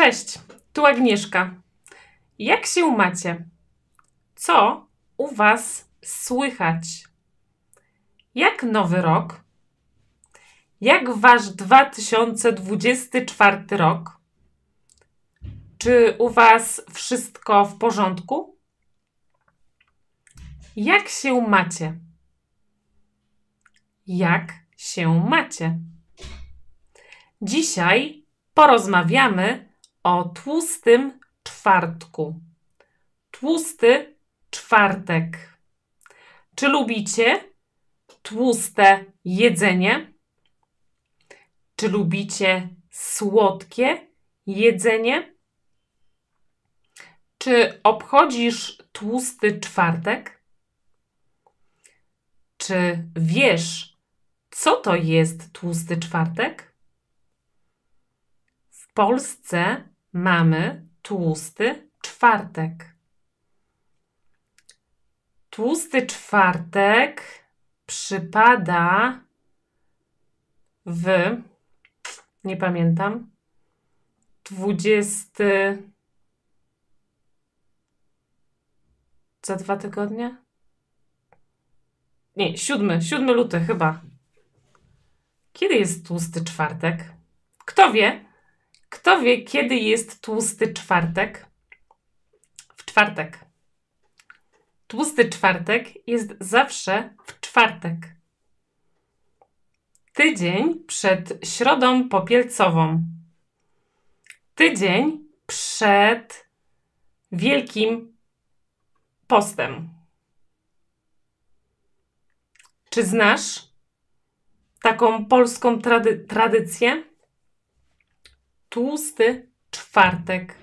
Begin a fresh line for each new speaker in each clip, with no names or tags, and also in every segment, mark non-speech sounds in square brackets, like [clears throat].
Cześć, tu Agnieszka. Jak się macie? Co u Was słychać? Jak nowy rok? Jak Wasz 2024 rok? Czy u Was wszystko w porządku? Jak się macie? Jak się macie? Dzisiaj porozmawiamy o tłustym czwartku. Tłusty czwartek. Czy lubicie tłuste jedzenie? Czy lubicie słodkie jedzenie? Czy obchodzisz tłusty czwartek? Czy wiesz, co to jest tłusty czwartek? W Polsce mamy tłusty czwartek. Tłusty czwartek przypada w, nie pamiętam, dwudziesty. Za dwa tygodnie? Nie, siódmy, siódmy luty chyba. Kiedy jest tłusty czwartek? Kto wie? Kto wie, kiedy jest tłusty czwartek? W czwartek. Tłusty czwartek jest zawsze w czwartek. Tydzień przed środą popielcową. Tydzień przed Wielkim Postem. Czy znasz taką polską trady tradycję? Tłusty czwartek.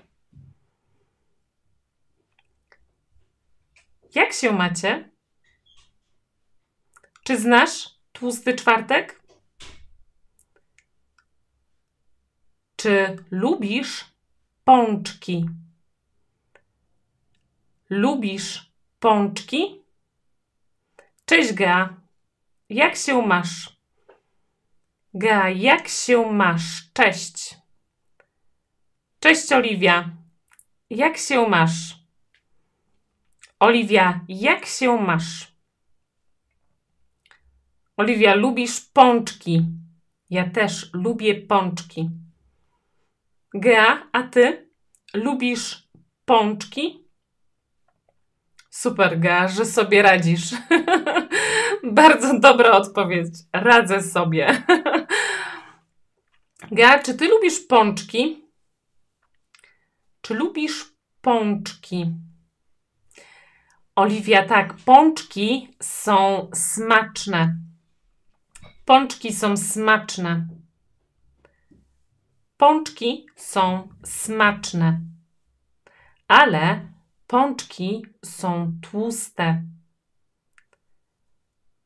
Jak się macie? Czy znasz tłusty czwartek? Czy lubisz pączki? Lubisz pączki? Cześć Gea, jak się masz? Gea, jak się masz? Cześć. Cześć Oliwia, jak się masz? Oliwia, jak się masz? Oliwia, lubisz pączki? Ja też lubię pączki. Gea, a ty lubisz pączki? Super, Gea, że sobie radzisz. [laughs] Bardzo dobra odpowiedź. Radzę sobie. [laughs] Gea, czy ty lubisz pączki? Czy lubisz pączki? Oliwia, tak, pączki są smaczne. Pączki są smaczne. Pączki są smaczne. Ale pączki są tłuste.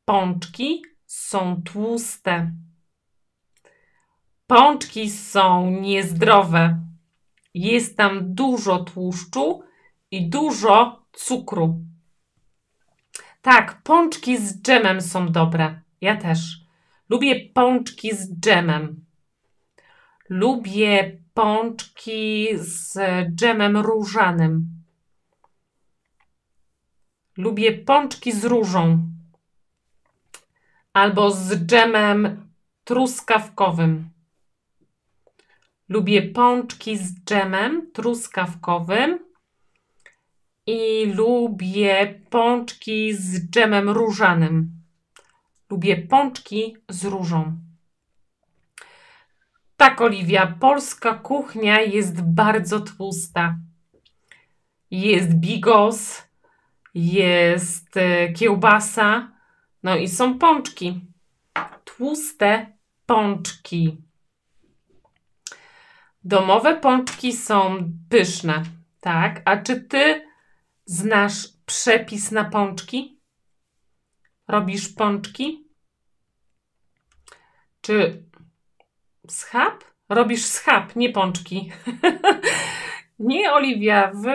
Pączki są tłuste. Pączki są niezdrowe. Jest tam dużo tłuszczu i dużo cukru. Tak, pączki z dżemem są dobre. Ja też. Lubię pączki z dżemem. Lubię pączki z dżemem różanym. Lubię pączki z różą. Albo z dżemem truskawkowym. Lubię pączki z dżemem truskawkowym i lubię pączki z dżemem różanym. Lubię pączki z różą. Tak, Oliwia, polska kuchnia jest bardzo tłusta. Jest bigos, jest e, kiełbasa, no i są pączki. Tłuste pączki. Domowe pączki są pyszne, tak? A czy ty znasz przepis na pączki? Robisz pączki? Czy schab? Robisz schab, nie pączki. [laughs] nie, Oliwia, w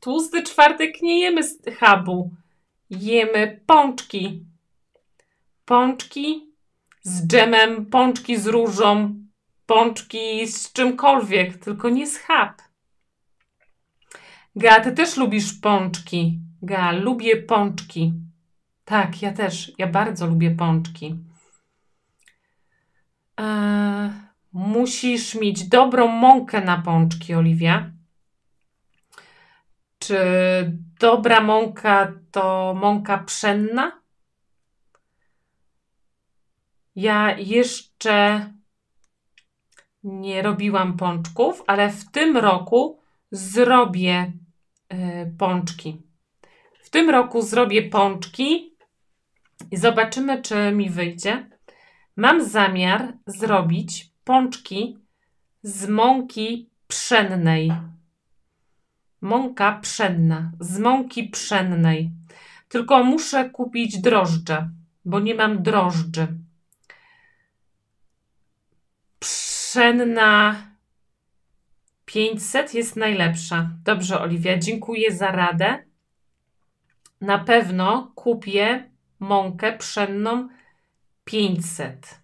tłusty czwartek nie jemy schabu. Jemy pączki. Pączki z dżemem, pączki z różą, pączki z czymkolwiek, tylko nie schab. Ga, ty też lubisz pączki. Ga, lubię pączki. Tak, ja też. Ja bardzo lubię pączki. Eee, musisz mieć dobrą mąkę na pączki, Oliwia. Czy dobra mąka to mąka pszenna? Ja jeszcze nie robiłam pączków, ale w tym roku zrobię y, pączki. W tym roku zrobię pączki i zobaczymy, czy mi wyjdzie. Mam zamiar zrobić pączki z mąki pszennej. Mąka pszenna, z mąki pszennej. Tylko muszę kupić drożdże, bo nie mam drożdży. Pszenna 500 jest najlepsza. Dobrze, Oliwia, dziękuję za radę. Na pewno kupię mąkę pszenną 500.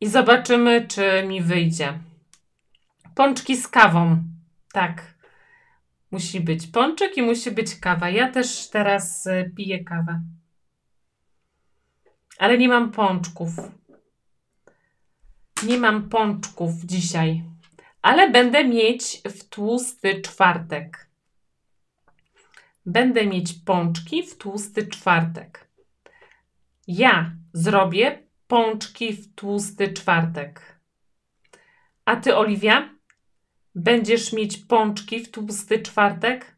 I zobaczymy, czy mi wyjdzie. Pączki z kawą. Tak. Musi być pączek i musi być kawa. Ja też teraz y, piję kawę. Ale nie mam pączków. Nie mam pączków dzisiaj. Ale będę mieć w tłusty czwartek. Będę mieć pączki w tłusty czwartek. Ja zrobię pączki w tłusty czwartek. A ty, Oliwia, będziesz mieć pączki w tłusty czwartek?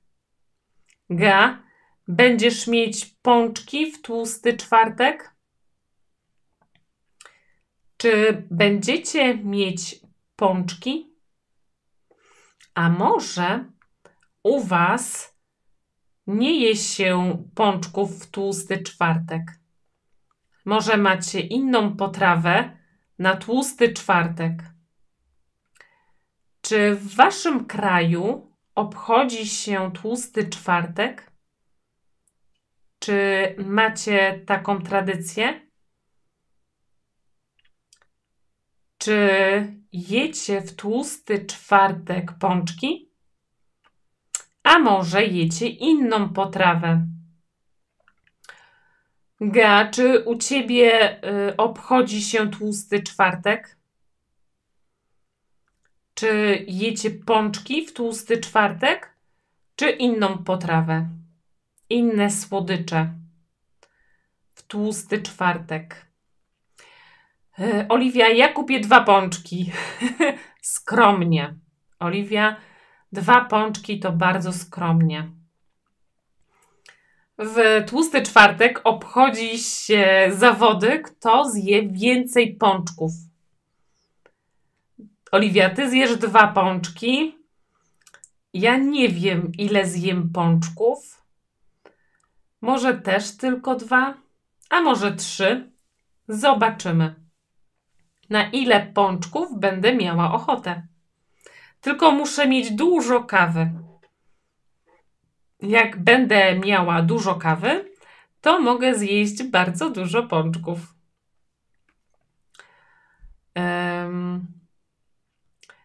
Ga, będziesz mieć pączki w tłusty czwartek? Czy będziecie mieć pączki? A może u Was nie je się pączków w tłusty czwartek? Może macie inną potrawę na tłusty czwartek? Czy w Waszym kraju obchodzi się tłusty czwartek? Czy macie taką tradycję? Czy jecie w tłusty czwartek pączki? A może jecie inną potrawę? Ga, czy u ciebie y, obchodzi się tłusty czwartek? Czy jecie pączki w tłusty czwartek, czy inną potrawę? Inne słodycze w tłusty czwartek. E, Oliwia, ja kupię dwa pączki. [laughs] skromnie. Oliwia, dwa pączki to bardzo skromnie. W tłusty czwartek obchodzi się zawody, kto zje więcej pączków. Oliwia, ty zjesz dwa pączki. Ja nie wiem, ile zjem pączków. Może też tylko dwa, a może trzy. Zobaczymy na ile pączków będę miała ochotę. Tylko muszę mieć dużo kawy. Jak będę miała dużo kawy, to mogę zjeść bardzo dużo pączków.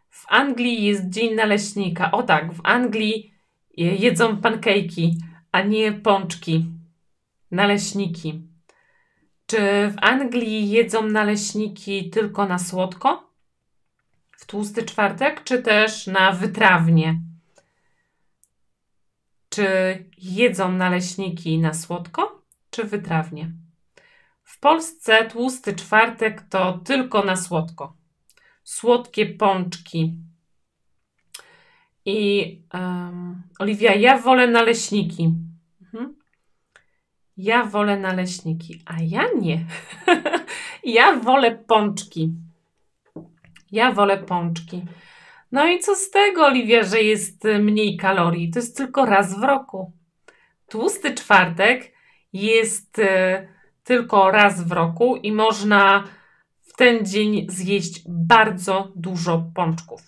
W Anglii jest Dzień Naleśnika. O tak, w Anglii jedzą pankejki, a nie pączki. Naleśniki. Czy w Anglii jedzą naleśniki tylko na słodko? W tłusty czwartek, czy też na wytrawnie? Czy jedzą naleśniki na słodko, czy wytrawnie? W Polsce tłusty czwartek to tylko na słodko. Słodkie pączki. I um, Oliwia, ja wolę naleśniki. Ja wolę naleśniki, a ja nie. [laughs] ja wolę pączki. Ja wolę pączki. No i co z tego, Oliwia, że jest mniej kalorii? To jest tylko raz w roku. Tłusty czwartek jest y, tylko raz w roku i można w ten dzień zjeść bardzo dużo pączków.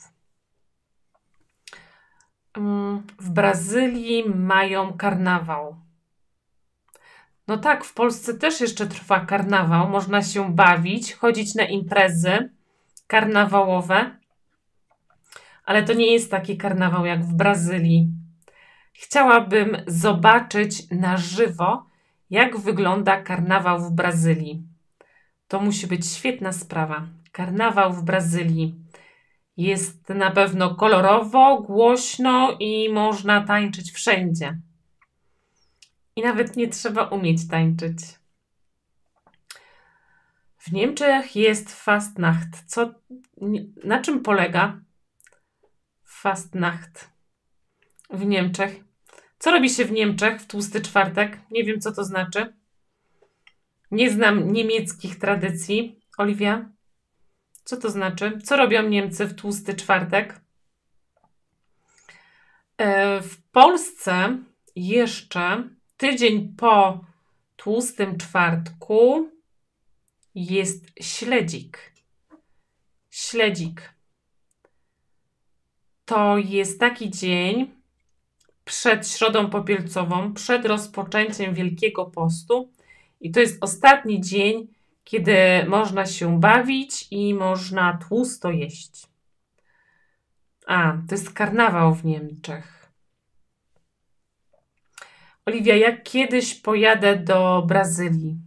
Mm, w Brazylii mają karnawał. No tak, w Polsce też jeszcze trwa karnawał. Można się bawić, chodzić na imprezy karnawałowe. ale to nie jest taki karnawał jak w Brazylii. Chciałabym zobaczyć na żywo, jak wygląda karnawał w Brazylii. To musi być świetna sprawa. Karnawał w Brazylii. Jest na pewno kolorowo, głośno i można tańczyć wszędzie. I nawet nie trzeba umieć tańczyć. W Niemczech jest Fastnacht. Co, na czym polega Fastnacht w Niemczech? Co robi się w Niemczech w tłusty czwartek? Nie wiem, co to znaczy. Nie znam niemieckich tradycji. Oliwia? Co to znaczy? Co robią Niemcy w tłusty czwartek? E, w Polsce jeszcze tydzień po tłustym czwartku jest śledzik. Śledzik. To jest taki dzień przed środą popielcową, przed rozpoczęciem Wielkiego Postu. I to jest ostatni dzień, kiedy można się bawić i można tłusto jeść. A, to jest karnawał w Niemczech. Oliwia, jak kiedyś pojadę do Brazylii.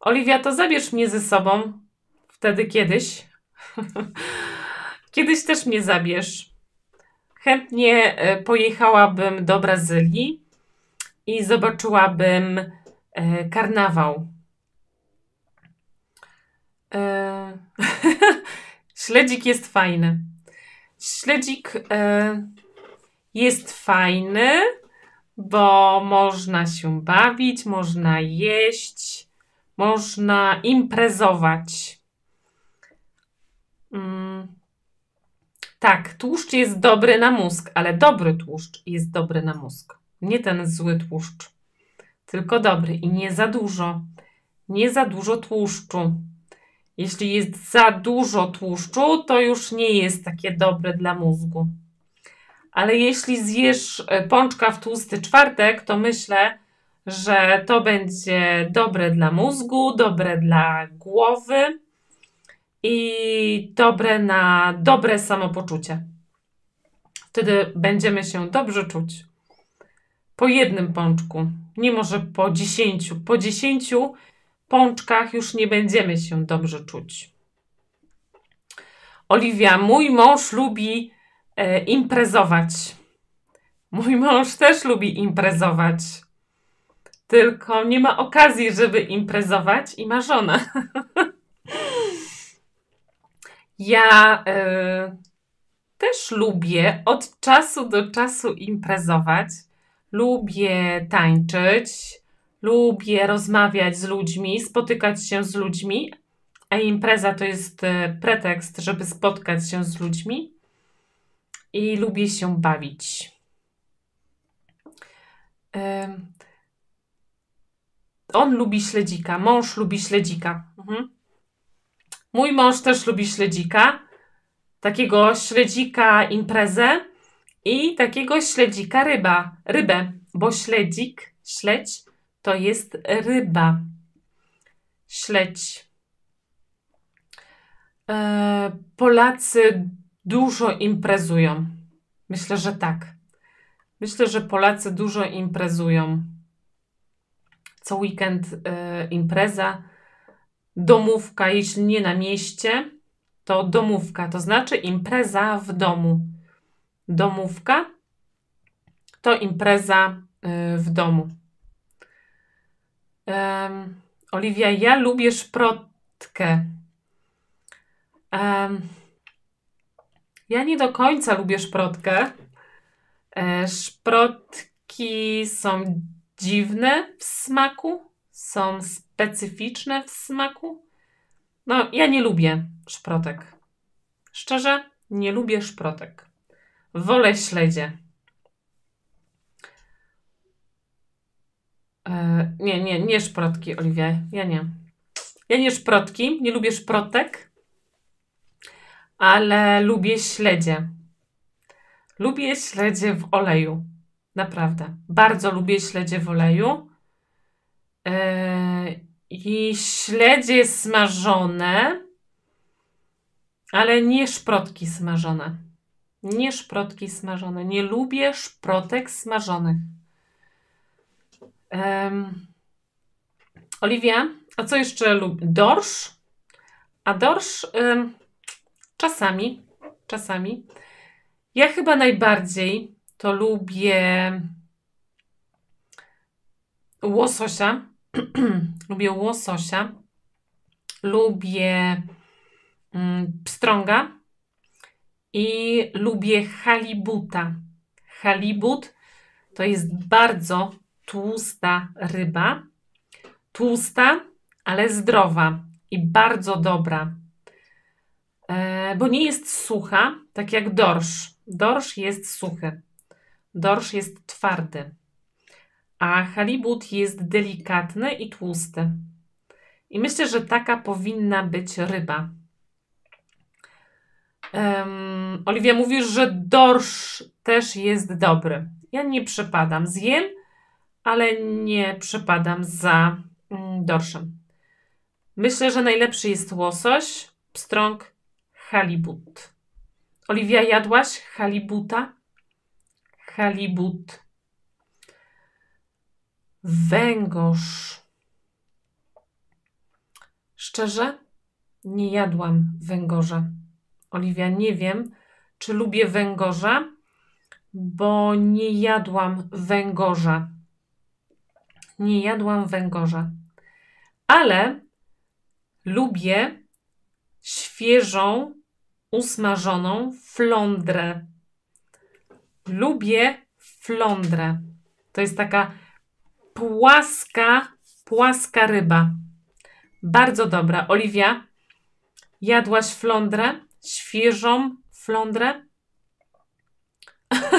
Oliwia, to zabierz mnie ze sobą. Wtedy kiedyś. [laughs] kiedyś też mnie zabierz. Chętnie e, pojechałabym do Brazylii i zobaczyłabym e, karnawał. E, [laughs] śledzik jest fajny. Śledzik jest fajny, bo można się bawić, można jeść można imprezować. Mm. Tak, tłuszcz jest dobry na mózg, ale dobry tłuszcz jest dobry na mózg. Nie ten zły tłuszcz, tylko dobry i nie za dużo. Nie za dużo tłuszczu. Jeśli jest za dużo tłuszczu, to już nie jest takie dobre dla mózgu. Ale jeśli zjesz e, pączka w tłusty czwartek, to myślę, że to będzie dobre dla mózgu, dobre dla głowy i dobre na dobre samopoczucie. Wtedy będziemy się dobrze czuć. Po jednym pączku, nie może po dziesięciu. Po dziesięciu pączkach już nie będziemy się dobrze czuć. Oliwia, mój mąż lubi e, imprezować. Mój mąż też lubi imprezować tylko nie ma okazji, żeby imprezować i ma żonę. [laughs] ja y, też lubię od czasu do czasu imprezować. Lubię tańczyć, lubię rozmawiać z ludźmi, spotykać się z ludźmi, a impreza to jest e, pretekst, żeby spotkać się z ludźmi i lubię się bawić. On lubi śledzika, mąż lubi śledzika. Mhm. Mój mąż też lubi śledzika. Takiego śledzika imprezę i takiego śledzika ryba, rybę, bo śledzik, śledź to jest ryba. Śledź. E, Polacy dużo imprezują. Myślę, że tak. Myślę, że Polacy dużo imprezują co weekend y, impreza, domówka, jeśli nie na mieście, to domówka, to znaczy impreza w domu. Domówka to impreza y, w domu. Um, Oliwia, ja lubię szprotkę. Um, ja nie do końca lubię szprotkę. E, szprotki są dziwne w smaku, są specyficzne w smaku. No, ja nie lubię szprotek. Szczerze, nie lubię szprotek. Wolę śledzie. E, nie, nie, nie szprotki, Oliwia. Ja nie. Ja nie szprotki, nie lubię szprotek, ale lubię śledzie. Lubię śledzie w oleju. Naprawdę. Bardzo lubię śledzie w oleju. Yy, I śledzie smażone, ale nie szprotki smażone. Nie szprotki smażone. Nie lubię szprotek smażonych. Um, Oliwia, a co jeszcze lubię? Dorsz? A dorsz czasami, czasami. Ja chyba najbardziej to lubię łososia. [clears throat] lubię łososia. Lubię mm, pstrąga i lubię halibuta. Halibut to jest bardzo tłusta ryba. Tłusta, ale zdrowa i bardzo dobra. E, bo nie jest sucha, tak jak dorsz. Dorsz jest suchy. Dorsz jest twardy. A halibut jest delikatny i tłusty. I myślę, że taka powinna być ryba. Um, Oliwia, mówisz, że dorsz też jest dobry. Ja nie przepadam. Zjem, ale nie przepadam za mm, dorszem. Myślę, że najlepszy jest łosoś, pstrąg, halibut. Oliwia, jadłaś halibuta? Halibut. Węgorz. Szczerze, nie jadłam węgorza. Oliwia, nie wiem, czy lubię węgorza, bo nie jadłam węgorza. Nie jadłam węgorza. Ale lubię świeżą, usmażoną flądrę. Lubię flądrę. To jest taka płaska, płaska ryba. Bardzo dobra. Oliwia, jadłaś flądrę? Świeżą flądrę? [laughs]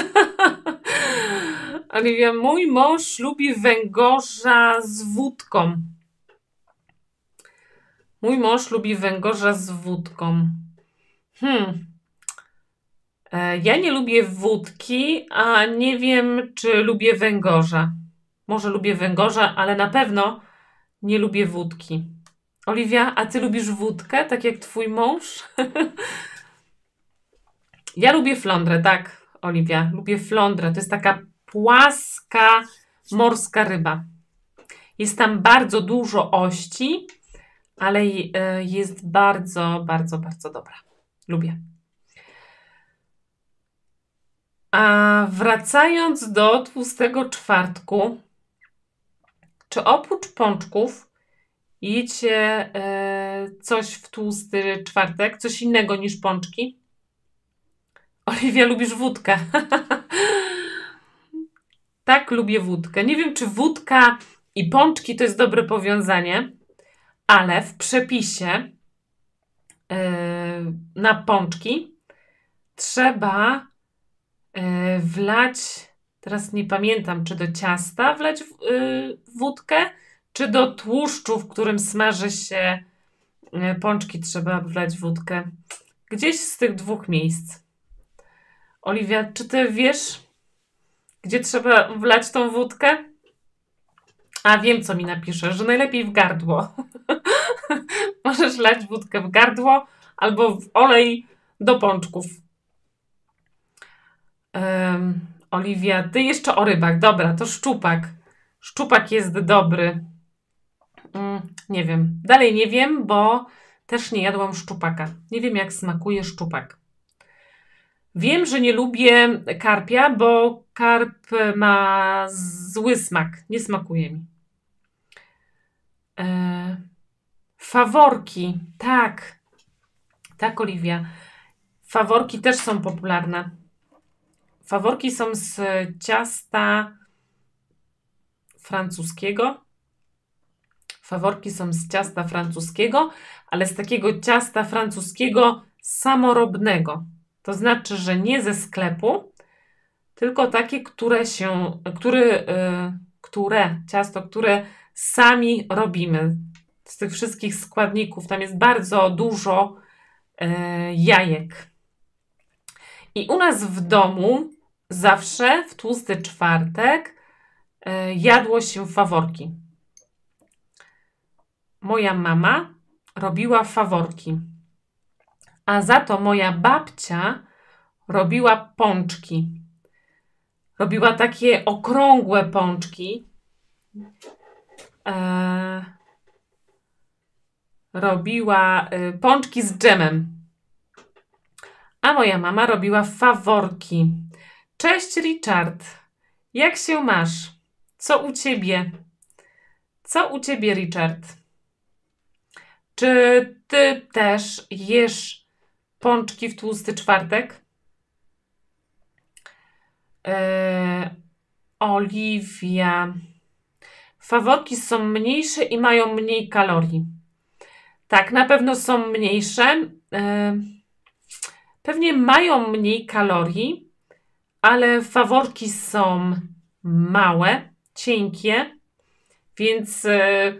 Oliwia, mój mąż lubi węgorza z wódką. Mój mąż lubi węgorza z wódką. Hmm. E, ja nie lubię wódki, a nie wiem, czy lubię węgorza. Może lubię węgorza, ale na pewno nie lubię wódki. Oliwia, a ty lubisz wódkę, tak jak twój mąż? [laughs] ja lubię flądrę, tak, Oliwia. Lubię flądrę. To jest taka płaska morska ryba. Jest tam bardzo dużo ości, ale e, jest bardzo, bardzo, bardzo dobra. Lubię. A wracając do tłustego czwartku, czy oprócz pączków jecie e, coś w tłusty czwartek, coś innego niż pączki? Oliwia, lubisz wódkę. [laughs] tak, lubię wódkę. Nie wiem, czy wódka i pączki to jest dobre powiązanie, ale w przepisie na pączki trzeba e, wlać teraz nie pamiętam, czy do ciasta wleć yy, wódkę, czy do tłuszczu, w którym smaży się pączki, trzeba wleć wódkę. Gdzieś z tych dwóch miejsc. Oliwia, czy ty wiesz, gdzie trzeba wlać tą wódkę? A wiem, co mi napiszesz, że najlepiej w gardło. [laughs] [laughs] Możesz lać wódkę w gardło albo w olej do pączków. Um, Oliwia, ty jeszcze o rybach. Dobra, to szczupak. Szczupak jest dobry. Mm, nie wiem. Dalej nie wiem, bo też nie jadłam szczupaka. Nie wiem, jak smakuje szczupak. Wiem, że nie lubię karpia, bo karp ma zły smak. Nie smakuje mi. E, faworki. Tak. Tak, Oliwia. Faworki też są popularne. Faworki są z ciasta francuskiego. Faworki są z ciasta francuskiego, ale z takiego ciasta francuskiego samorobnego. To znaczy, że nie ze sklepu, tylko takie, które się, który, yy, które, ciasto, które sami robimy. Z tych wszystkich składników, tam jest bardzo dużo yy, jajek. I u nas w domu zawsze w tłusty czwartek y, jadło się faworki. Moja mama robiła faworki, a za to moja babcia robiła pączki. Robiła takie okrągłe pączki. E, robiła y, pączki z dżemem. A moja mama robiła faworki. Cześć, Richard. Jak się masz? Co u ciebie? Co u ciebie, Richard? Czy ty też jesz pączki w tłusty czwartek? Eee, Oliwia. Faworki są mniejsze i mają mniej kalorii. Tak, na pewno są mniejsze. Eee, pewnie mają mniej kalorii, ale faworki są małe, cienkie, więc e,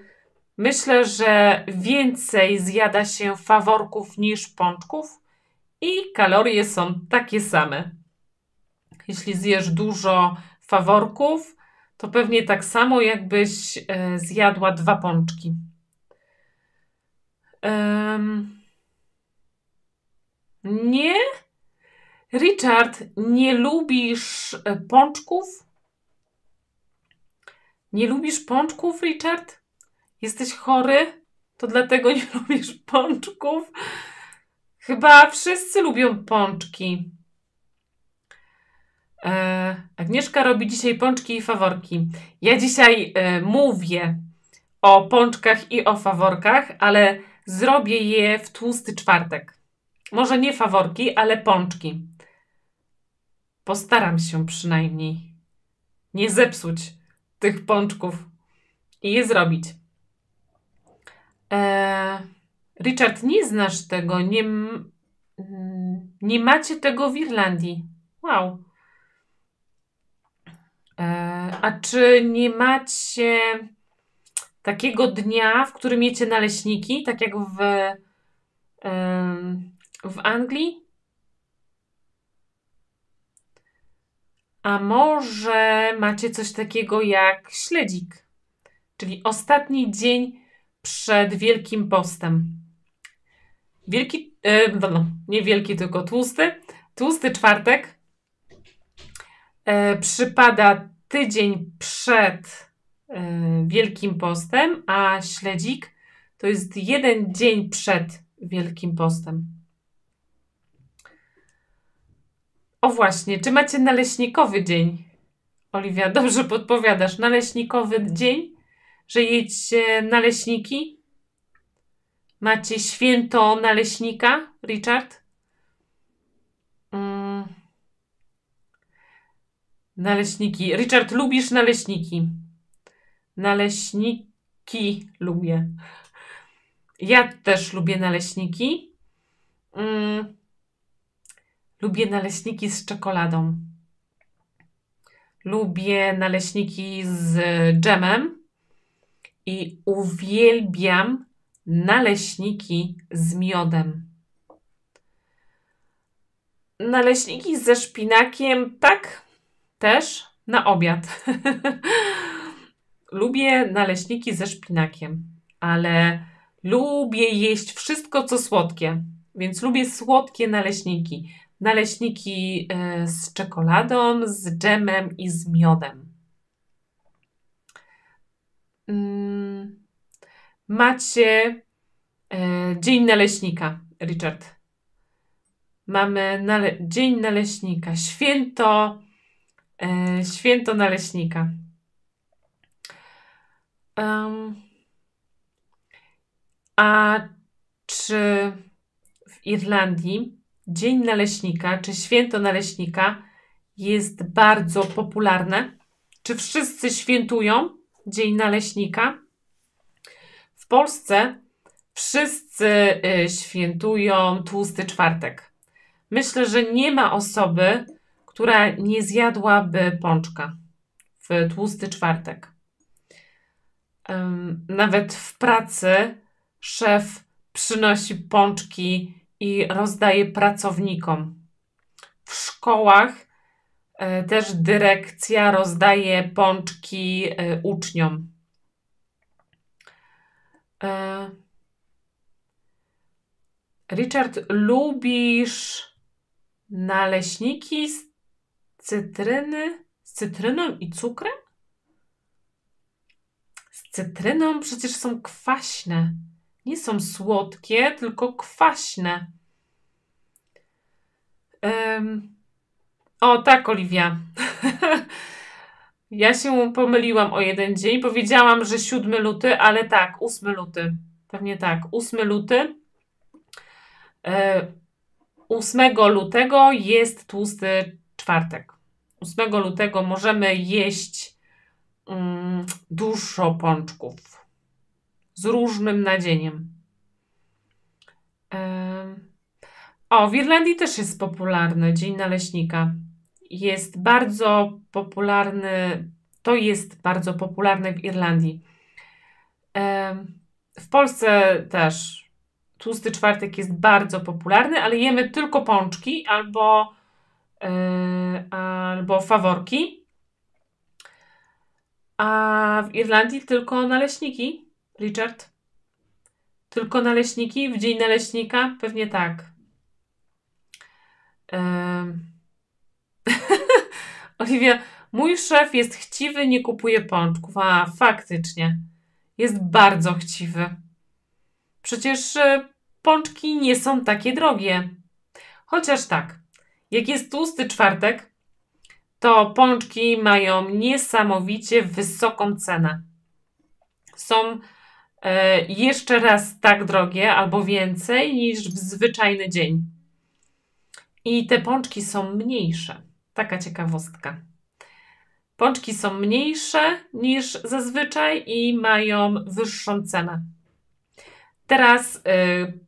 myślę, że więcej zjada się faworków niż pączków i kalorie są takie same. Jeśli zjesz dużo faworków, to pewnie tak samo, jakbyś e, zjadła dwa pączki. Um, nie? Richard, nie lubisz e, pączków? Nie lubisz pączków, Richard? Jesteś chory? To dlatego nie [laughs] lubisz pączków? Chyba wszyscy lubią pączki. E, Agnieszka robi dzisiaj pączki i faworki. Ja dzisiaj e, mówię o pączkach i o faworkach, ale zrobię je w tłusty czwartek. Może nie faworki, ale pączki. Postaram się przynajmniej nie zepsuć tych pączków i je zrobić. Eee, Richard, nie znasz tego, nie, nie macie tego w Irlandii. Wow. Eee, a czy nie macie takiego dnia, w którym jecie naleśniki, tak jak w, w Anglii? A może macie coś takiego jak śledzik, czyli ostatni dzień przed Wielkim Postem. Wielki, no, no, nie wielki, tylko tłusty. Tłusty czwartek e, przypada tydzień przed Wielkim Postem, a śledzik to jest jeden dzień przed Wielkim Postem. O właśnie, czy macie naleśnikowy dzień? Oliwia, dobrze podpowiadasz. Naleśnikowy dzień? Że jecie naleśniki? Macie święto naleśnika, Richard? Mm. Naleśniki. Richard, lubisz naleśniki? Naleśniki lubię. Ja też lubię naleśniki. Mm. Lubię naleśniki z czekoladą. Lubię naleśniki z dżemem i uwielbiam naleśniki z miodem. Naleśniki ze szpinakiem, tak, też na obiad. [laughs] lubię naleśniki ze szpinakiem, ale lubię jeść wszystko, co słodkie, więc lubię słodkie naleśniki naleśniki e, z czekoladą, z dżemem i z miodem. Mm, macie e, Dzień Naleśnika, Richard. Mamy nale Dzień Naleśnika, święto, e, święto Naleśnika. Um, a czy w Irlandii Dzień Naleśnika czy Święto Naleśnika jest bardzo popularne. Czy wszyscy świętują Dzień Naleśnika? W Polsce wszyscy y, świętują Tłusty Czwartek. Myślę, że nie ma osoby, która nie zjadłaby pączka w Tłusty Czwartek. Nawet w pracy szef przynosi pączki i rozdaje pracownikom. W szkołach e, też dyrekcja rozdaje pączki e, uczniom. E, Richard, lubisz Naleśniki z cytryny, z cytryną i cukrem? Cytryną przecież są kwaśne. Nie są słodkie, tylko kwaśne. Um, o, tak, Oliwia. [laughs] ja się pomyliłam o jeden dzień. Powiedziałam, że 7 luty, ale tak, 8 luty. Pewnie tak, 8 luty. E, 8 lutego jest tłusty czwartek. 8 lutego możemy jeść dużo pączków z różnym nadzieniem. O, w Irlandii też jest popularny Dzień Naleśnika. Jest bardzo popularny, to jest bardzo popularne w Irlandii. W Polsce też tłusty czwartek jest bardzo popularny, ale jemy tylko pączki albo, yy, albo faworki. A w Irlandii tylko naleśniki, Richard? Tylko naleśniki w dzień naleśnika? Pewnie tak. Um. [laughs] Oliwia, mój szef jest chciwy, nie kupuje pączków. A, faktycznie. Jest bardzo chciwy. Przecież e, pączki nie są takie drogie. Chociaż tak, jak jest tłusty czwartek, to pączki mają niesamowicie wysoką cenę. Są e, jeszcze raz tak drogie albo więcej niż w zwyczajny dzień. I te pączki są mniejsze. Taka ciekawostka. Pączki są mniejsze niż zazwyczaj i mają wyższą cenę. Teraz y,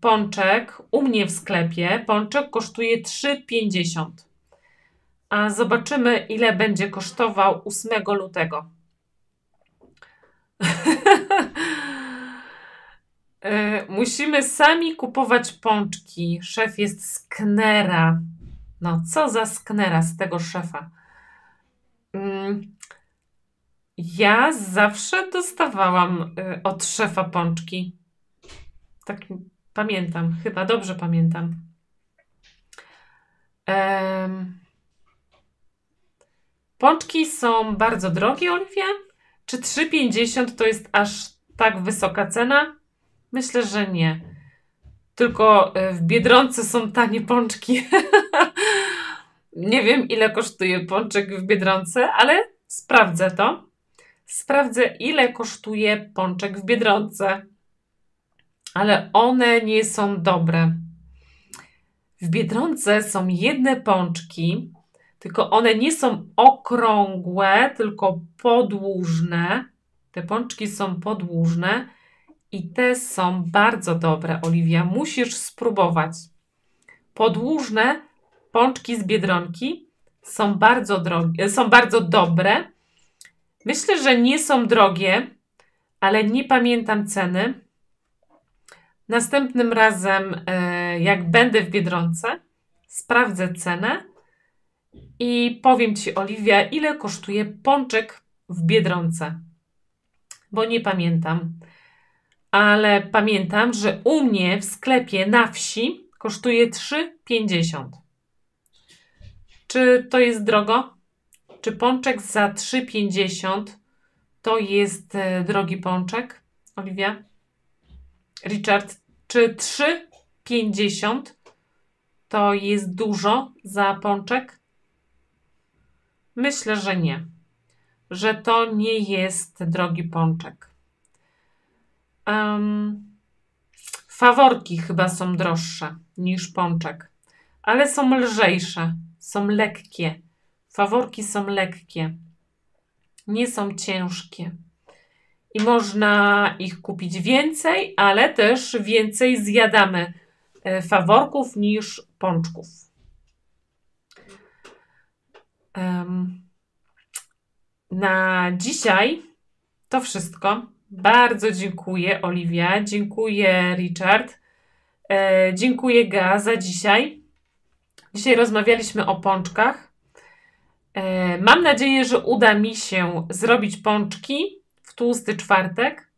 pączek u mnie w sklepie, pączek kosztuje 3,50. A zobaczymy, ile będzie kosztował 8 lutego. y, [laughs] musimy sami kupować pączki. Szef jest z Knera. No, co za sknera z tego szefa. Mm, ja zawsze dostawałam y, od szefa pączki. Tak pamiętam, chyba dobrze pamiętam. Um, pączki są bardzo drogie, Oliwia? Czy 3,50 to jest aż tak wysoka cena? Myślę, że nie. Tylko y, w Biedronce są tanie pączki. [laughs] nie wiem, ile kosztuje pączek w Biedronce, ale sprawdzę to. Sprawdzę, ile kosztuje pączek w Biedronce ale one nie są dobre. W Biedronce są jedne pączki, tylko one nie są okrągłe, tylko podłużne. Te pączki są podłużne i te są bardzo dobre, Oliwia. Musisz spróbować. Podłużne pączki z Biedronki są bardzo, drogie, są bardzo dobre. Myślę, że nie są drogie, ale nie pamiętam ceny. Następnym razem, e, jak będę w Biedronce, sprawdzę cenę i powiem Ci, Oliwia, ile kosztuje pączek w Biedronce. Bo nie pamiętam. Ale pamiętam, że u mnie w sklepie na wsi kosztuje 3,50. Czy to jest drogo? Czy pączek za 3,50 to jest e, drogi pączek, Oliwia? Richard, czy 3,50 to jest dużo za pączek? Myślę, że nie. Że to nie jest drogi pączek. Um, faworki chyba są droższe niż pączek, ale są lżejsze, są lekkie. Faworki są lekkie, nie są ciężkie i można ich kupić więcej, ale też więcej zjadamy e, faworków niż pączków. Na dzisiaj to wszystko. Bardzo dziękuję, Oliwia. Dziękuję, Richard. E, dziękuję, Ga, za dzisiaj. Dzisiaj rozmawialiśmy o pączkach. E, mam nadzieję, że uda mi się zrobić pączki tłusty czwartek.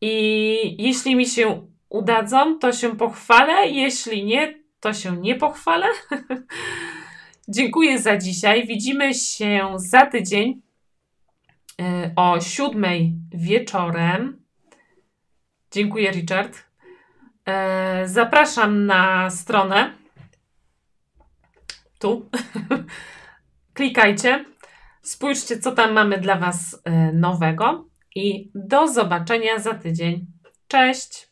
I jeśli mi się udadzą, to się pochwalę. Jeśli nie, to się nie pochwalę. [laughs] Dziękuję za dzisiaj. Widzimy się za tydzień y, o siódmej wieczorem. Dziękuję, Richard. E, zapraszam na stronę. Tu. [laughs] Klikajcie. Spójrzcie, co tam mamy dla Was e, nowego. I do zobaczenia za tydzień. Cześć!